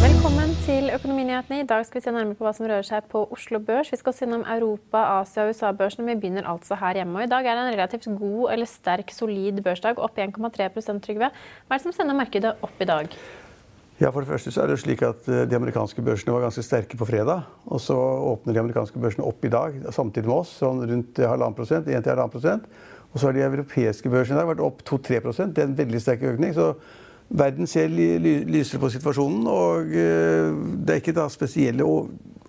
Velkommen til Økonominyhetene. I dag skal vi se nærmere på hva som rører seg på Oslo Børs. Vi skal se innom Europa, Asia og USA-børsene. Vi begynner altså her hjemme. Og I dag er det en relativt god eller sterk, solid børsdag, opp 1,3 Trygve. Hva er det som sender markedet opp i dag? Ja, for det første så er det slik at eh, De amerikanske børsene var ganske sterke på fredag. og Så åpner de amerikanske børsene opp i dag samtidig med oss, sånn rundt halvannen prosent. 1 til halvannen prosent. Og så har de europeiske børsene i vært opp 2-3 Det er en veldig sterk økning. så Verden ser lysere på situasjonen, og eh, det er ikke da spesielle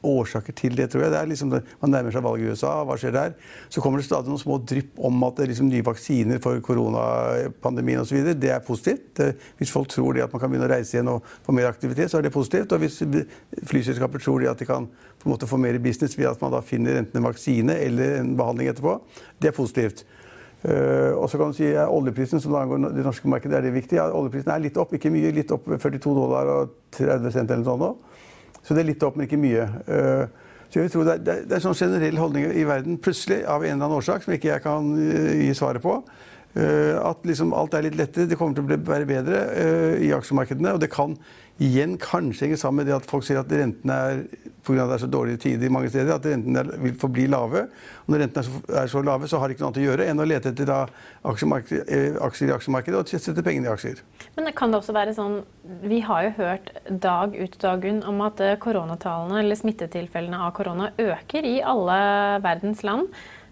årsaker til det, tror jeg. Det er liksom Man nærmer seg valget i USA, hva skjer der? Så kommer det stadig noen små drypp om at det er liksom nye vaksiner for koronapandemien osv. Det er positivt. Hvis folk tror det at man kan begynne å reise igjen og få mer aktivitet, så er det positivt. Og hvis flyselskaper tror det at de kan få mer business ved at man da finner enten en vaksine eller en behandling etterpå, det er positivt. Uh, og så kan du si ja, Oljeprisen som angår det norske markedet, er det viktig? Ja, oljeprisen er litt opp, ikke mye. Litt opp 42 dollar og 30 cent eller noe sånt. Så det er litt opp, men ikke mye. Uh, så jeg vil tro det er, det er, en sånn generell holdning i verden, plutselig, av en eller annen årsak, som ikke jeg kan uh, gi svaret på. At liksom alt er litt lettere. Det kommer til å være bedre i aksjemarkedene. Og det kan igjen kanskje henge sammen med det at folk sier at rentene er at det er så dårlige tider mange steder, at rentene vil forbli lave. Og når rentene er så, er så, lave, så har de ikke noe annet å gjøre enn å lete etter eh, aksjer i aksjemarkedet og sette pengene i aksjer. Men det kan det også være sånn Vi har jo hørt dag ut dag inn om at eh, koronatallene eller smittetilfellene av korona øker i alle verdens land.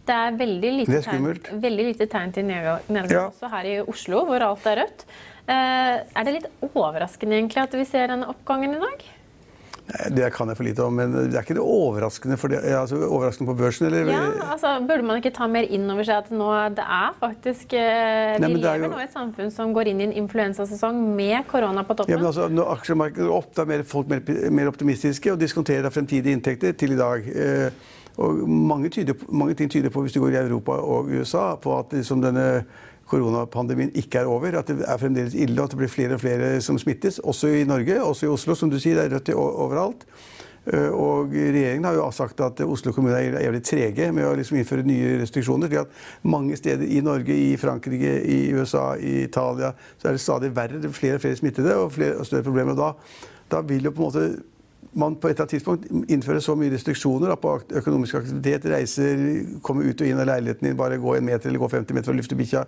Det er veldig lite, tegn, veldig lite tegn til nedgang ja. også her i Oslo, hvor alt er rødt. Eh, er det litt overraskende egentlig at vi ser denne oppgangen i dag? Det kan jeg for lite om, men det er ikke det overraskende, det, altså, overraskende på børsen? Eller? Ja, altså, Burde man ikke ta mer inn over seg at nå, det er faktisk eh, Vi Nei, lever jo... nå i et samfunn som går inn i en influensasesong med korona på toppen? Ja, men altså, Når aksjemarkedet er opp, da er folk mer, mer optimistiske og diskonterer fremtidige inntekter til i dag. Eh, og mange, tyder, mange, ting tyder på, hvis du går i Europa og USA, på at liksom denne koronapandemien ikke er over. At det er fremdeles ille, og at det blir flere og flere som smittes. Også i Norge, også i Oslo, som du sier. Det er rødt overalt. Eh, og Regjeringen har jo sagt at Oslo kommune er jævlig trege med å liksom innføre nye restriksjoner. slik at Mange steder i Norge, i Frankrike, i USA, i Italia så er det stadig verre. Det er flere og flere smittede og, flere, og større problemer. Da, da vil jo på en måte man på et eller annet tidspunkt innfører så mye restriksjoner på økonomisk aktivitet, reiser, komme ut og inn av leiligheten din, bare gå en meter eller gå 50 meter for å lufte bikkja,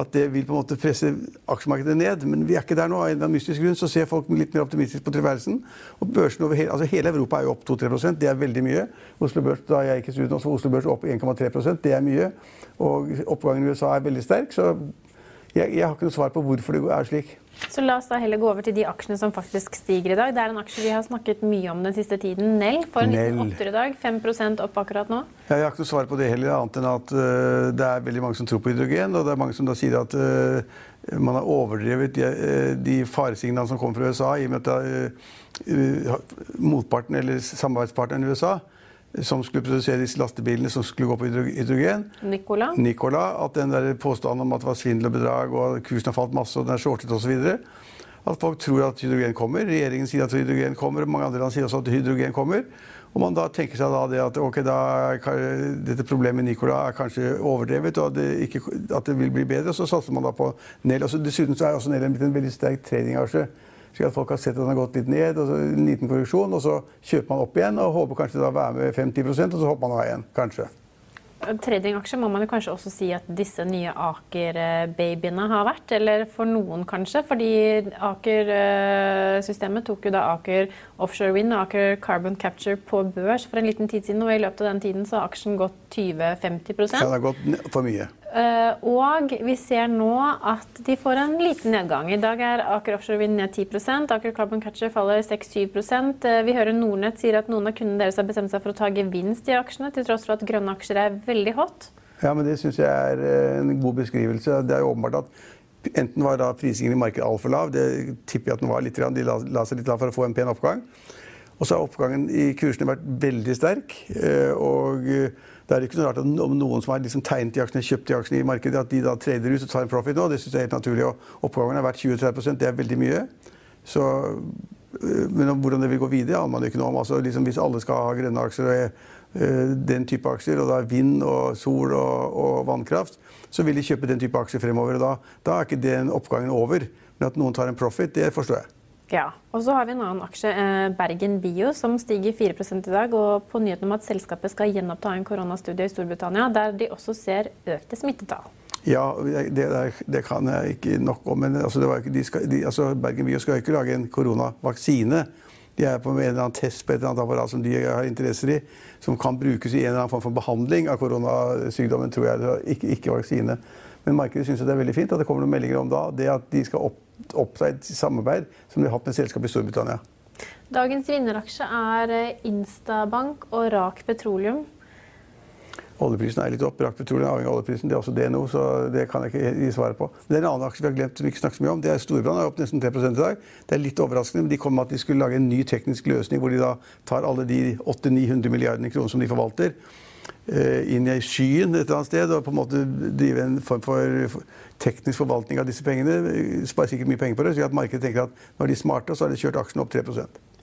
at det vil på en måte presse aksjemarkedet ned. Men vi er ikke der nå. Av en eller annen mystisk grunn så ser folk litt mer optimistisk på tilværelsen. Og børsen over hele, altså hele Europa er jo opp 2-3 Det er veldig mye. Oslo Børs da jeg gikk ut nå, så Oslo Børs opp 1,3% Det er mye. Og oppgangen i USA er veldig sterk. Så jeg, jeg har ikke noe svar på hvorfor det er slik. Så la oss da heller gå over til de aksjene som faktisk stiger i dag. Det er en aksje vi har snakket mye om den siste tiden. Nell for en liten åtter i dag. 5% opp akkurat nå. Ja, jeg har ikke noe svar på det heller, annet enn at uh, det er veldig mange som tror på hydrogen. Og det er mange som da sier at uh, man har overdrevet de, uh, de faresignalene som kommer fra USA, i og med at motparten eller samarbeidspartneren i USA som skulle produsere disse lastebilene som skulle gå på hydrogen. Nicola. Nicola at den der påstanden om at det var svindel og bedrag, og kursen har falt masse, og den er shortet osv. At folk tror at hydrogen kommer. Regjeringen sier at hydrogen kommer, og mange andre land sier også at hydrogen kommer. Og man da tenker seg da det at okay, da, dette problemet med Nicola er kanskje overdrevet, og det ikke, at det vil bli bedre. Og så satser man da på Nell. Dessuten så er også Nell blitt en veldig sterk tradingaksje. Slik at folk har sett at den har gått litt ned, og så en liten korreksjon, og så kjøper man opp igjen og håper kanskje da å være med 5-10 og så hopper man av igjen. Kanskje. Tradingaksjer må man jo kanskje også si at disse nye Aker-babyene har vært. Eller for noen, kanskje. Fordi Aker-systemet tok jo da Aker Offshore Wind og Aker Carbon Capture på børs for en liten tid siden. Og i løpet av den tiden så har aksjen gått 20-50 Ja, det har gått for mye. Eh, og vi ser nå at de får en liten nedgang. I dag er Aker Offshore Wind ned 10 Aker Carbon Catcher faller 6-7 eh, Vi hører Nordnett sier at noen av kundene deres har bestemt seg for å ta gevinst i aksjene, til tross for at grønne aksjer er veldig hot. Ja, men Det syns jeg er eh, en god beskrivelse. Det er jo åpenbart at Enten var da prisingen i markedet altfor lav, det tipper jeg at den var litt, de la, seg litt lav for å få en pen oppgang. Og så har oppgangen i kursene vært veldig sterk. og det er ikke noe rart at om noen som har liksom tegnet de aksjene, kjøpt de aksjene i markedet, at de da trader ut og tar en profit nå. Det syns jeg er helt naturlig. Og oppgangen har vært 20-30 Det er veldig mye. Så, men om hvordan det vil gå videre, aner man jo ikke noe om. Altså, liksom, hvis alle skal ha grønne aksjer og øh, den type aksjer, og da vind og sol og, og, vannkraft, så vil de kjøpe den type aksjer fremover. og Da, da er ikke den oppgangen over. Men at noen tar en profit, det forstår jeg. Ja, og så har vi en annen aksje, eh, Bergen Bio, som stiger 4% i dag. Og på nyheten om at selskapet skal gjenoppta en koronastudie i Storbritannia, der de også ser økte smittetall. Ja, det, det kan jeg ikke nok om. Men altså, ikke, skal, de, altså, Bergen Bio skal ikke lage en koronavaksine. De er på en eller annen test på et eller annet apparat som de har interesser i, som kan brukes i en eller annen form for behandling av koronasykdommen, tror jeg. Ikke, ikke vaksine. Men markedet syns det er veldig fint at det kommer noen meldinger om da, det at de skal opp, opp et samarbeid som de har hatt med selskap i Storbritannia. Dagens vinneraksje er eh, Instabank og Rak Petroleum. Oljeprisen er litt opp. Rak Petroleum er avhengig av oljeprisen. Det er også det nå, så det kan jeg ikke gi svaret på. Men det er en annen aksje vi har glemt som vi ikke snakker så mye om. Det er Storbrann. er opp nesten 3 i dag. Det er litt overraskende, men de kom med at de skulle lage en ny teknisk løsning hvor de da tar alle de 800-900 milliardene kroner som de forvalter inn i skyen et eller annet sted og på en måte drive en form for teknisk forvaltning av disse pengene. Sparer sikkert mye penger på det, så at markedet tenker at når de er smarte, så har de kjørt aksjene opp 3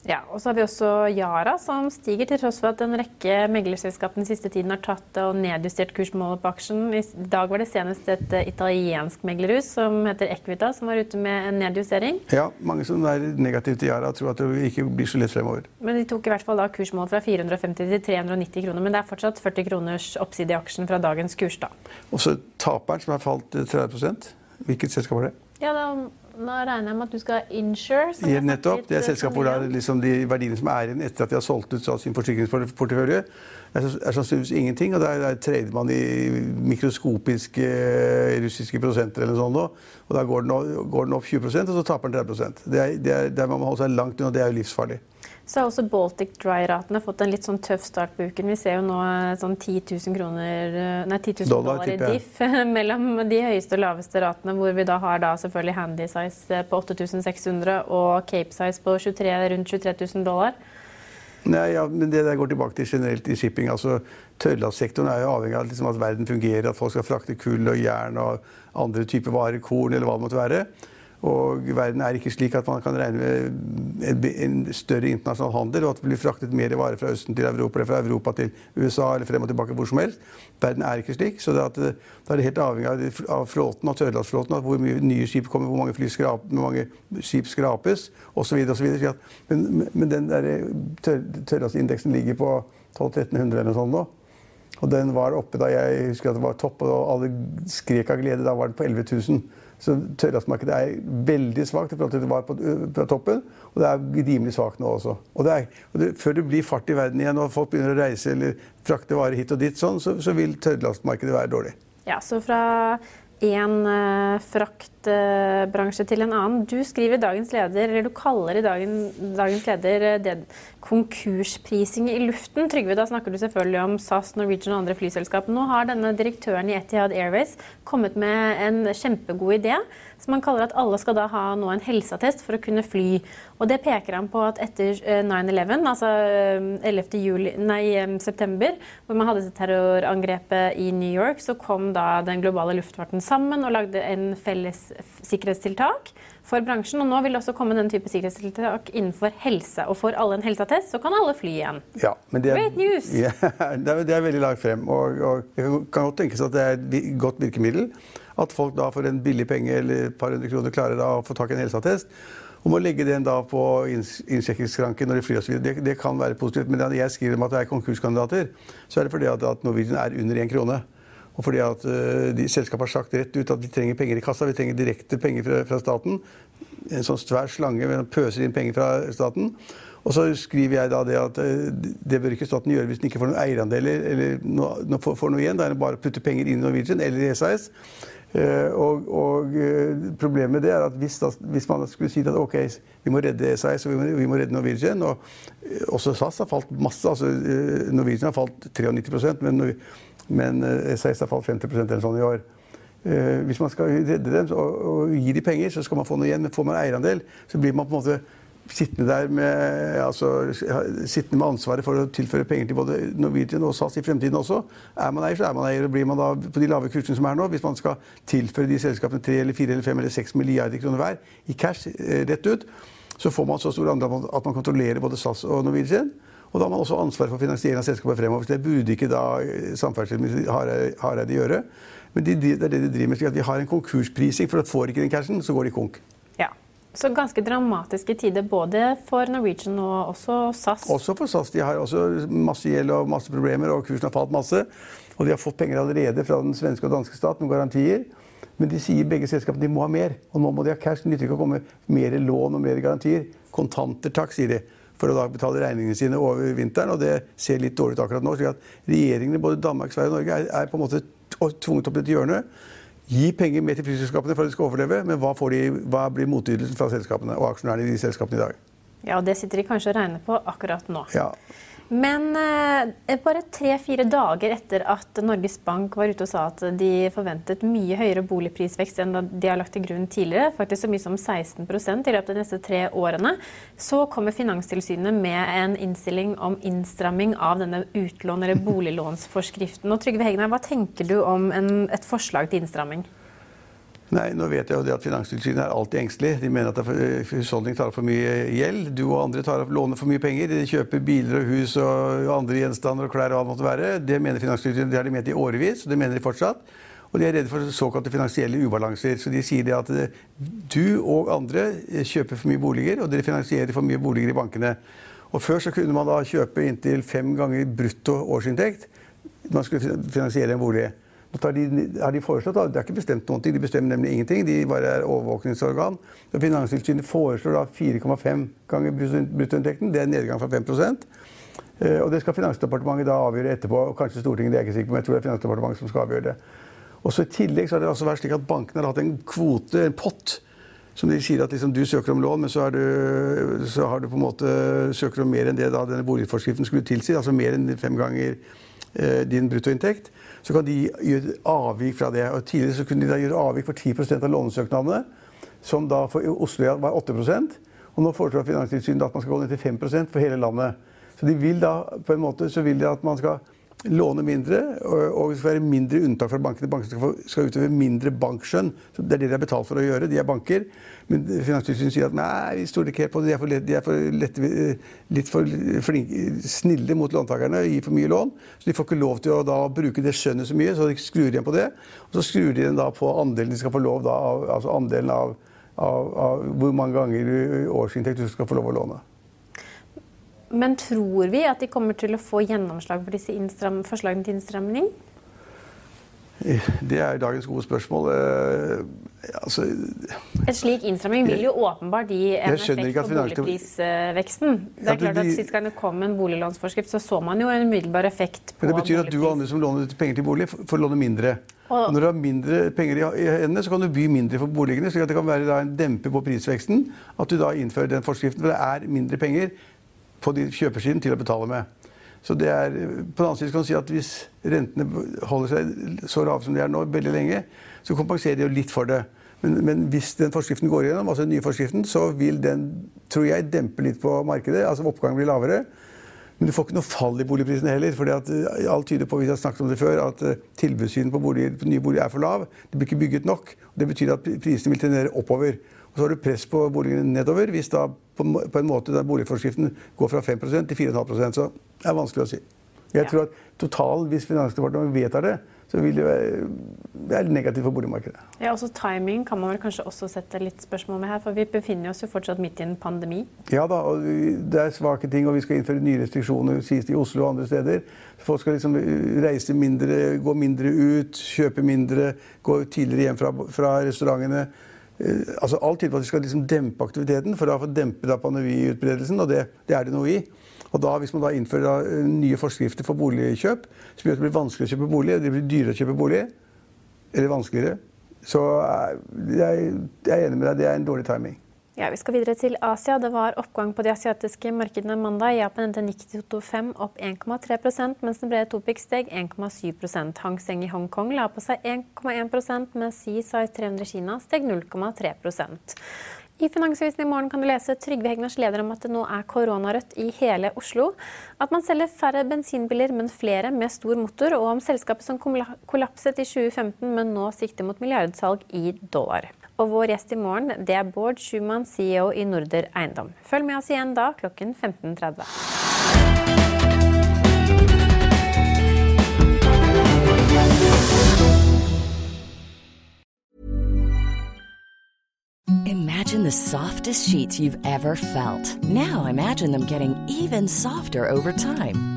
ja, og så har vi også Yara, som stiger til tross for at en rekke meglerselskap den siste tiden har tatt og nedjustert kursmålet på aksjen. I dag var det senest et eh, italiensk meglerhus som heter Equita, som var ute med en nedjustering. Ja, mange som er negative til Yara, tror at det ikke blir så lett fremover. Men de tok i hvert fall da kursmålet fra 450 til 390 kroner. Men det er fortsatt 40 kroners oppside i aksjen fra dagens kurs, da. Og så taperen, som har falt 30% Hvilket selskap var det? Ja, da nå regner jeg med at du skal insure? Ja, nettopp. Det er selskap hvor liksom de verdiene som er igjen etter at de har solgt ut sin forsikringsportefølje, er, sannsynligvis ingenting. Og der, der trader man i mikroskopiske russiske prosenter eller noe sånt. Og da går den, går den opp 20% og så taper den 30 Det er, det er, Der må man holde seg langt unna. Det er jo livsfarlig. Så har også Baltic Dry-ratene fått en litt sånn tøff start på uken. Vi ser jo nå sånn 10 000, kroner, nei, 10 000 dollar, dollar, i diff mellom de høyeste og laveste ratene, hvor vi da har da selvfølgelig handy size på 8600 og Cape size på 23, rundt 23 000 dollar. Nei, ja, men Det der går tilbake til generelt i shipping. altså Tørrlastsektoren er jo avhengig av liksom, at verden fungerer, at folk skal frakte kull og jern og andre typer varer, korn eller hva det måtte være. Og verden er ikke slik at man kan regne med en større internasjonal handel, og at det blir fraktet mer varer fra Østen til Europa eller fra Europa til USA eller frem og tilbake hvor som helst. Verden er ikke slik. Så da er det helt avhengig av flåten, av tørrlastflåten, hvor mye nye skip kommer, hvor mange, skrap, hvor mange skip skrapes osv. Men, men den tør, tørrlastindeksen ligger på 1200-1300 eller noe sånt nå. Og den var oppe da jeg husker at det var topp, og alle skrek av glede. Da var den på 11 000. Så tørrlastmarkedet er veldig svakt i forhold til det var på, på, toppen. Og det er rimelig svakt nå også. Og, det er, og det, før det blir fart i verden igjen og folk begynner å reise eller frakte varer hit og dit, sånn, så, så vil tørrlastmarkedet være dårlig. Ja, så fra en uh, fraktbransje til en annen. Du skriver i Dagens Leder, eller du kaller i dagen, Dagens Leder uh, det konkursprising i luften. Trygve, da snakker du selvfølgelig om SAS, Norwegian og andre flyselskap. Nå har denne direktøren i Etihad Airways kommet med en kjempegod idé. Som han kaller at alle skal da ha nå en helseattest for å kunne fly. Og det peker han på at etter 9-11, eh, altså 11. Eh, juli, nei, eh, september, hvor man hadde terrorangrepet i New York, så kom da den globale luftfarten sammen og lagde en felles sikkerhetstiltak for bransjen. Og nå vil det også komme den type sikkerhetstiltak innenfor helse. Og får alle en helseattest, så kan alle fly igjen. Ja, men det er, Great news! Ja, det, er, det er veldig langt frem. Og, og det kan godt tenkes at det er et godt virkemiddel. At folk da for en billig penge eller et par hundre kroner klarer å få tak i en helseattest. om å legge den da på innsjekkingsskranken når de flyr osv. Det, det kan være positivt. Men når jeg skriver om at det er konkurskandidater, så er det fordi at, at Norwegian er under én krone. Og fordi at uh, de, Selskapet har sagt rett ut at vi trenger penger i kassa. Vi trenger direkte penger fra, fra staten. En sånn svær slange med pøser inn penger fra staten. Og så skriver jeg da det at uh, det bør ikke staten gjøre hvis den ikke får noen eierandeler eller noe, noe, får, noe igjen. Da er det bare å putte penger inn i Norwegian eller i SAS. Uh, og, og problemet med det er at hvis, da, hvis, man skulle si at ok, vi må redde SAS og vi må, vi må redde Norwegian og Også SAS har falt masse. altså Norwegian har falt 93% men men SAS har falt 50% eller sånn i år. Eh, hvis man skal redde dem og gi dem penger, så skal man få noe igjen. Men får man eierandel, så blir man på en måte sittende der med, altså, sittende med ansvaret for å tilføre penger til både Norwegian og SAS i fremtiden også. Er man eier, så er man eier. og Blir man da på de lave kursene som er nå, hvis man skal tilføre de selskapene 3 eller 4 eller 5 eller 6 milliarder kroner hver i cash eh, rett ut, så får man så stor andel at man kontrollerer både SAS og Norwegian. Og da har man også ansvar for finansiering av selskapet fremover. Det burde ikke da eh, samferdselsminister Hareide gjøre. Men det, det er det de driver med. slik at Vi har en konkursprising, for at får ikke den cashen, så går de konk. Ja. Så ganske dramatiske tider både for Norwegian og også SAS? Også for SAS. De har også masse gjeld og masse problemer, og kursen har falt masse. Og de har fått penger allerede fra den svenske og danske stat, noen garantier. Men de sier begge selskapene de må ha mer. Og nå må de ha cash. Det nytter ikke å komme mer lån og mer garantier. Kontanter, takk, sier de for å da betale regningene sine over vinteren. Og det ser litt dårlig ut akkurat nå. slik at regjeringene både Danmark, Sverige og Norge er, er på en måte tvunget opp til et hjørne. Gi penger med til flyselskapene for at de skal overleve, men hva, de, hva blir motytelsen fra selskapene og aksjonærene i de selskapene i dag? Ja, og Det sitter de kanskje og regner på akkurat nå. Ja. Men eh, bare tre-fire dager etter at Norges Bank var ute og sa at de forventet mye høyere boligprisvekst enn de har lagt til grunn tidligere, faktisk så mye som 16 i løpet av de neste tre årene, så kommer Finanstilsynet med en innstilling om innstramming av denne utlån- eller boliglånsforskriften. Og Trygve Hegnar, hva tenker du om en, et forslag til innstramming? Nei, nå vet jeg jo det at Finanstilsynet er alltid engstelig. De mener at husholdningen tar opp for mye gjeld. Du og andre tar opp låner for mye penger. De kjøper biler og hus og andre gjenstander og klær og det måtte være. Det mener Finanstilsynet. Det har de ment i årevis, og det mener de fortsatt. Og de er redde for såkalte finansielle ubalanser. Så de sier det at eh, du og andre kjøper for mye boliger, og dere finansierer for mye boliger i bankene. Og Før så kunne man da kjøpe inntil fem ganger brutto årsinntekt. Man skulle finansiere en bolig. Har de, har de foreslått, Det er ikke bestemt noen ting, de bestemmer nemlig ingenting. De bare er overvåkningsorgan. Finanstilsynet foreslår da 4,5 ganger bruttoinntekten. Det er en nedgang fra 5 eh, og Det skal Finansdepartementet da avgjøre etterpå. og Kanskje Stortinget, det er jeg ikke sikker på, men jeg tror det er Finansdepartementet som skal avgjøre det. Og så I tillegg så har det altså vært slik at bankene har hatt en kvote, en pott, som de sier at liksom, du søker om lån, men så, du, så, har du på en måte søker om mer enn det da denne boligforskriften skulle tilsi. Altså mer enn fem ganger eh, din bruttoinntekt så kan de gjøre avvik fra det. Og Tidligere kunne de da gjøre avvik for 10% av lånesøknadene, som da for Oslo var 8% og Nå foreslår Finanstilsynet at man skal gå ned til 5% for hele landet. Så de vil da på en måte så vil de at man skal låne mindre, og det skal være mindre unntak fra bankene. Bankene skal, skal utøve mindre bankskjønn. Så det er det de er betalt for å gjøre. De er banker. Men Finanstilsynet sier at nei, vi stoler ikke helt på det. De er for, lett, de er for lett, litt for flinke, snille mot låntakerne og gir for mye lån. Så de får ikke lov til å da bruke det skjønnet så mye, så de skrur igjen på det. Og så skrur de igjen på andelen de skal få lov da, altså andelen av, av, av hvor mange ganger årsinntekt du skal få lov å låne. Men tror vi at de kommer til å få gjennomslag for disse forslagene til innstramning? Det er dagens gode spørsmål. Eh, altså, en slik innstramming vil jo åpenbart gi en effekt på boligprisveksten. Det er klart at Sist gang det kom en boliglånsforskrift, så så man jo en umiddelbar effekt på Men Det betyr at du og andre som låner penger til bolig, får låne mindre. Og når du har mindre penger i hendene, så kan du by mindre for boligene. slik at det kan være en demper på prisveksten at du da innfører den forskriften. For det er mindre penger på kjøpersiden til å betale med. Så det er, på den annen side kan du si at Hvis rentene holder seg så lave som de er nå veldig lenge, så kompenserer de jo litt for det. Men, men, hvis den forskriften går igjennom, altså den nye forskriften, så vil den tror jeg, dempe litt på markedet. altså Oppgangen blir lavere. Men du får ikke noe fall i boligprisene heller. fordi at Alt tyder på vi har snakket om det før, at eh, tilbudssiden på, på nye boliger er for lav. Det blir ikke bygget nok. Det betyr at prisene vil tendere oppover. Og så har du press på boligene nedover hvis da på, på en måte der boligforskriften går fra 5% til 4,5% Så det er vanskelig å si. Jeg tror at total, hvis Finansdepartementet vedtar det, så vil det være det er negativt for boligmarkedet. Ja, også Timing kan man vel kanskje også sette litt spørsmål med her, for vi befinner oss jo fortsatt midt i en pandemi. Ja da, og det er svake ting, og vi skal innføre nye restriksjoner, sies det i Oslo og andre steder. Folk skal liksom reise mindre, gå mindre ut, kjøpe mindre, gå tidligere hjem fra, fra restaurantene. Eh, altså Alt tyder på at vi skal liksom dempe aktiviteten for å dempe dempet pandemiutbredelsen, og det, det er det noe i. Og da, Hvis man da innfører da, eh, nye forskrifter for boligkjøp, som gjør at det blir vanskelig å kjøpe bolig, det blir dyrere å kjøpe bolig, eller vanskeligere, så jeg, jeg er enig med deg, det er en dårlig timing. Ja, Vi skal videre til Asia. Det var oppgang på de asiatiske markedene mandag. Japan endte Nikki 25 opp 1,3 mens den brede Topic steg 1,7 Hang Seng i Hongkong la på seg 1,1% mens CSI 300 Kina steg 0,3% i Finansavisen i morgen kan du lese Trygve Hegnars leder om at det nå er koronarødt i hele Oslo. At man selger færre bensinbiler, men flere med stor motor. Og om selskapet som kollapset i 2015, men nå sikter mot milliardsalg i dollar. Og vår gjest i morgen det er Bård Schumann, CEO i Norder Eiendom. Følg med oss igjen da klokken 15.30. Imagine the softest sheets you've ever felt. Now imagine them getting even softer over time.